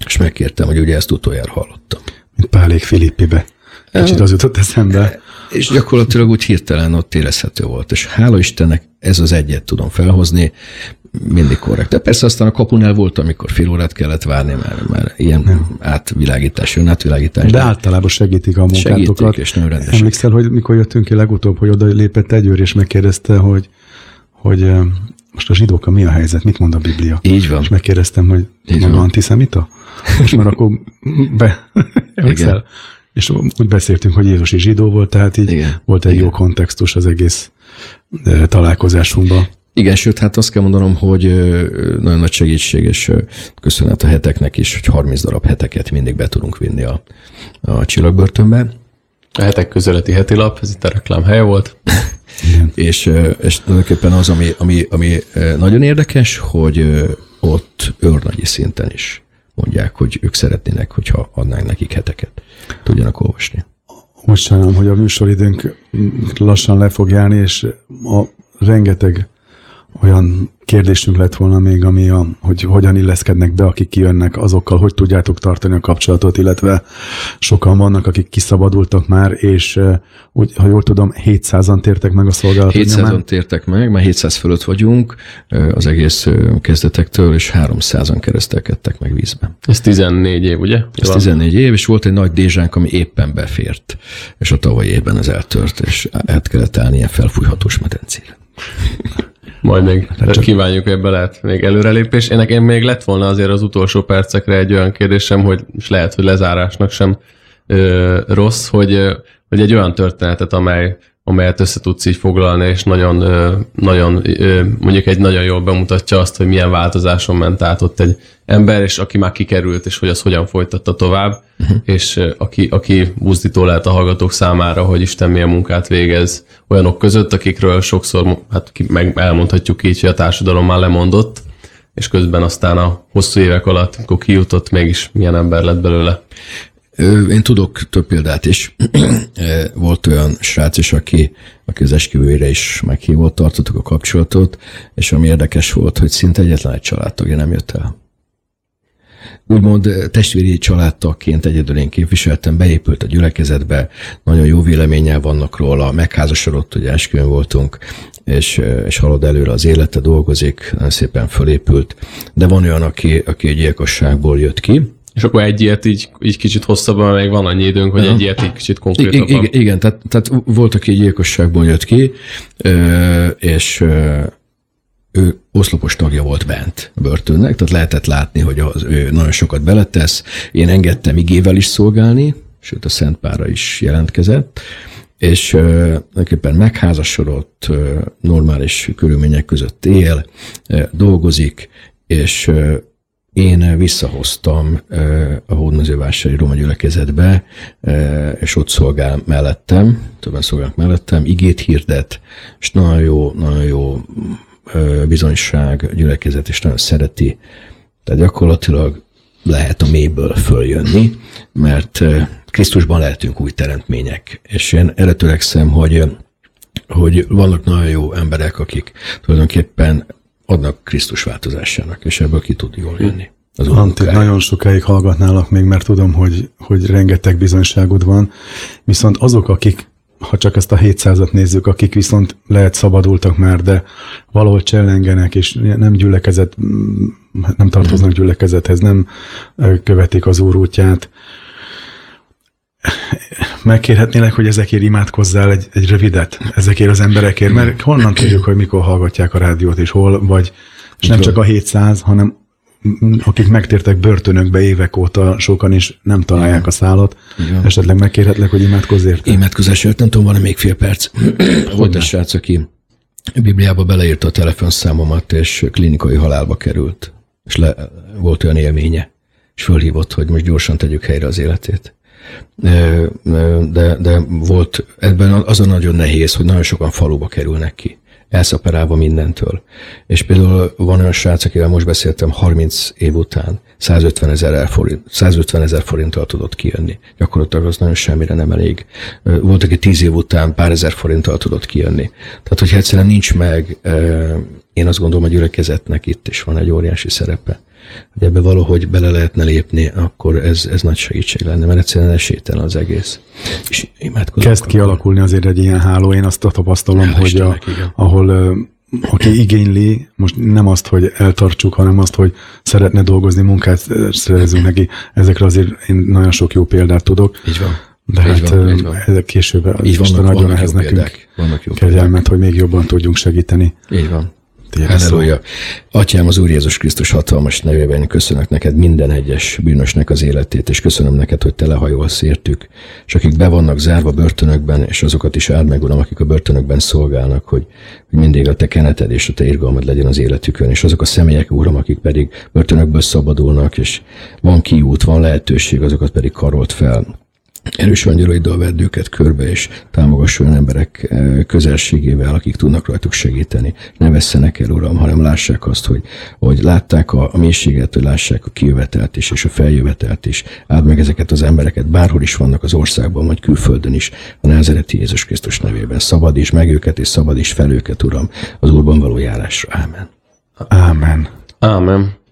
és megkértem, hogy ugye ezt utoljára hallottam. Pálék Filippibe. Kicsit az jutott eszembe. És gyakorlatilag úgy hirtelen ott érezhető volt. És hála Istennek ez az egyet tudom felhozni, mindig korrekt. De persze aztán a kapunál volt, amikor fél órát kellett várni, mert, mert ilyen nem. átvilágítás, jön átvilágítás. De, de általában segítik a munkátokat. Segítik, és nagyon rendesen. Emlékszel, hogy mikor jöttünk ki legutóbb, hogy oda lépett egy őr, és megkérdezte, hogy, hogy most a zsidókkal mi a helyzet, mit mond a Biblia? Így van. És megkérdeztem, hogy Így maga van. antiszemita? És már akkor be, emlékszel? És úgy beszéltünk, hogy Jézus is zsidó volt, tehát így Igen. volt egy Igen. jó kontextus az egész találkozásunkban. Igen, sőt, hát azt kell mondanom, hogy nagyon nagy segítség, és köszönet a heteknek is, hogy 30 darab heteket mindig be tudunk vinni a, a csillagbörtönbe. A hetek közöleti heti lap, ez itt a reklám helye volt. Igen. És, és tulajdonképpen az, ami, ami, ami nagyon érdekes, hogy ott őrnagyi szinten is mondják, hogy ők szeretnének, hogyha adnánk nekik heteket, tudjanak olvasni. Most sajnálom, hogy a műsoridőnk lassan le fog járni, és a rengeteg olyan kérdésünk lett volna még, ami a, hogy hogyan illeszkednek be, akik kijönnek, azokkal hogy tudjátok tartani a kapcsolatot, illetve sokan vannak, akik kiszabadultak már, és úgy, ha jól tudom, 700-an tértek meg a szolgálatot 700-an tértek meg, már 700 fölött vagyunk az egész kezdetektől, és 300-an keresztelkedtek meg vízben. Ez 14 év, ugye? Ez 14 év, és volt egy nagy dézsánk, ami éppen befért, és a tavalyi évben ez eltört, és át kellett állni ilyen felfújhatós medencére. Majd még hát csak... kívánjuk, ebbe lehet még előrelépés. Én nekem még lett volna azért az utolsó percekre egy olyan kérdésem, hogy és lehet, hogy lezárásnak sem ö, rossz, hogy, hogy egy olyan történetet, amely amelyet össze tudsz így foglalni, és nagyon, nagyon, mondjuk egy nagyon jól bemutatja azt, hogy milyen változáson ment át ott egy ember, és aki már kikerült, és hogy az hogyan folytatta tovább, uh-huh. és aki, aki buzdító lehet a hallgatók számára, hogy Isten milyen munkát végez olyanok között, akikről sokszor hát meg elmondhatjuk így, hogy a társadalom már lemondott, és közben aztán a hosszú évek alatt, amikor kijutott, mégis milyen ember lett belőle. Én tudok több példát is. Volt olyan srác is, aki, aki az esküvőjére is meghívott, tartottuk a kapcsolatot, és ami érdekes volt, hogy szinte egyetlen egy családtagja nem jött el. Úgymond testvéri családtagként egyedül én képviseltem, beépült a gyülekezetbe, nagyon jó véleménnyel vannak róla, megházasodott, hogy esküvőn voltunk, és, és halad előre az élete, dolgozik, nagyon szépen fölépült. De van olyan, aki, aki egy gyilkosságból jött ki, és akkor egy ilyet így, így kicsit hosszabban, még van annyi időnk, hogy egy ilyet így kicsit konkrétabban. Igen, igen tehát, tehát volt, aki egy gyilkosságból jött ki, és ő oszlopos tagja volt bent a börtönnek, tehát lehetett látni, hogy az, ő nagyon sokat beletesz. Én engedtem igével is szolgálni, sőt a Szent Pára is jelentkezett, és tulajdonképpen megházasodott, normális körülmények között él, dolgozik, és én visszahoztam a Hódmezővásári Roma gyülekezetbe, és ott szolgál mellettem, többen szolgálnak mellettem, igét hirdet, és nagyon jó, nagyon jó bizonyság gyülekezet, és nagyon szereti. Tehát gyakorlatilag lehet a mélyből följönni, mert Krisztusban lehetünk új teremtmények. És én erre törekszem, hogy, hogy vannak nagyon jó emberek, akik tulajdonképpen adnak Krisztus változásának, és ebből ki tud jól jönni. Az Antti, nagyon sokáig hallgatnálak még, mert tudom, hogy, hogy rengeteg bizonyságod van, viszont azok, akik, ha csak ezt a 700-at nézzük, akik viszont lehet szabadultak már, de valahol csellengenek, és nem gyülekezet, nem tartoznak gyülekezethez, nem követik az úr útját, megkérhetnélek, hogy ezekért imádkozzál egy, egy rövidet, ezekért az emberekért, mert honnan tudjuk, hogy mikor hallgatják a rádiót, és hol, vagy, és nem csak a 700, hanem akik megtértek börtönökbe évek óta, sokan is nem találják a szállat. Igen. Esetleg megkérhetlek, hogy imádkozz érte? Imádkozásért nem tudom, van még fél perc. Volt egy srác, aki Bibliába beleírta a telefonszámomat, és klinikai halálba került. És le, volt olyan élménye, és fölhívott, hogy most gyorsan tegyük helyre az életét de, de volt ebben azon nagyon nehéz, hogy nagyon sokan faluba kerülnek ki elszaperálva mindentől. És például van olyan srác, akivel most beszéltem, 30 év után 150 ezer forint, 150 ezer forinttal tudott kijönni. Gyakorlatilag az nagyon semmire nem elég. Volt, aki 10 év után pár ezer forinttal tudott kijönni. Tehát, hogyha egyszerűen nincs meg, én azt gondolom, a gyülekezetnek itt is van egy óriási szerepe hogy ebbe valahogy bele lehetne lépni, akkor ez, ez nagy segítség lenne, mert egyszerűen esélytelen az egész. És Kezd akkor. kialakulni azért egy ilyen háló, én azt tapasztalom, ja, hogy a, ahol aki igényli, most nem azt, hogy eltartsuk, hanem azt, hogy szeretne dolgozni, munkát szerezünk neki. Ezekre azért én nagyon sok jó példát tudok. Így van. De így hát van, így van. később így Isten nagyon ehhez nekünk kegyelmet, hogy még jobban tudjunk segíteni. Így van. Halleluja. Atyám, az Úr Jézus Krisztus hatalmas nevében köszönök neked minden egyes bűnösnek az életét, és köszönöm neked, hogy te lehajolsz értük, és akik be vannak zárva börtönökben, és azokat is áld meg, Uram, akik a börtönökben szolgálnak, hogy, hogy mindig a te keneted és a te irgalmad legyen az életükön, és azok a személyek, Uram, akik pedig börtönökből szabadulnak, és van kiút, van lehetőség, azokat pedig karolt fel erős angyalaiddal vedd őket körbe, és támogass olyan emberek eh, közelségével, akik tudnak rajtuk segíteni. Ne vesszenek el, Uram, hanem lássák azt, hogy, hogy látták a, a mélységet, hogy lássák a kijövetelt is, és a feljövetelt is. Áld meg ezeket az embereket, bárhol is vannak az országban, vagy külföldön is, a názereti Jézus Krisztus nevében. Szabad is meg őket, és szabad is fel őket, Uram, az Úrban való járásra. Ámen. Ámen. Ámen.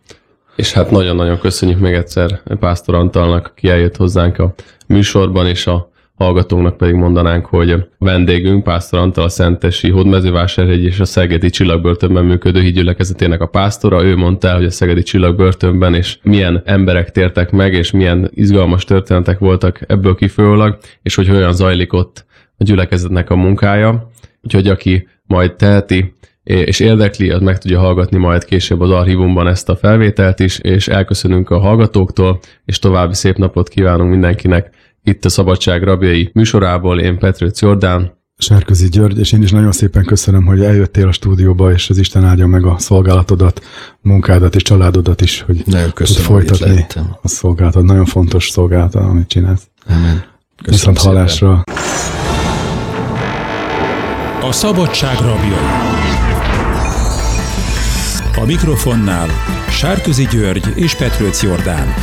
És hát nagyon-nagyon köszönjük még egyszer Pásztor Antalnak, aki eljött hozzánk a műsorban, és a hallgatónknak pedig mondanánk, hogy a vendégünk Pásztor Antal a Szentesi Hódmezővásárhegy és a Szegedi Csillagbörtönben működő hídgyülekezetének a pásztora. Ő mondta hogy a Szegedi Csillagbörtönben és milyen emberek tértek meg, és milyen izgalmas történetek voltak ebből kifolyólag, és hogy olyan zajlik ott a gyülekezetnek a munkája. Úgyhogy aki majd teheti, és érdekli, az meg tudja hallgatni majd később az archívumban ezt a felvételt is, és elköszönünk a hallgatóktól, és további szép napot kívánunk mindenkinek itt a Szabadság Rabjai műsorából. Én Petrőc Jordán. Sárközi György, és én is nagyon szépen köszönöm, hogy eljöttél a stúdióba, és az Isten áldja meg a szolgálatodat, munkádat és családodat is, hogy nagyon köszönöm, folytatni a szolgálatot. Nagyon fontos szolgálat, amit csinálsz. Amen. Köszönöm Viszont hallásra. A szabadság rabjai. A mikrofonnál Sárközi György és Petrőc Jordán.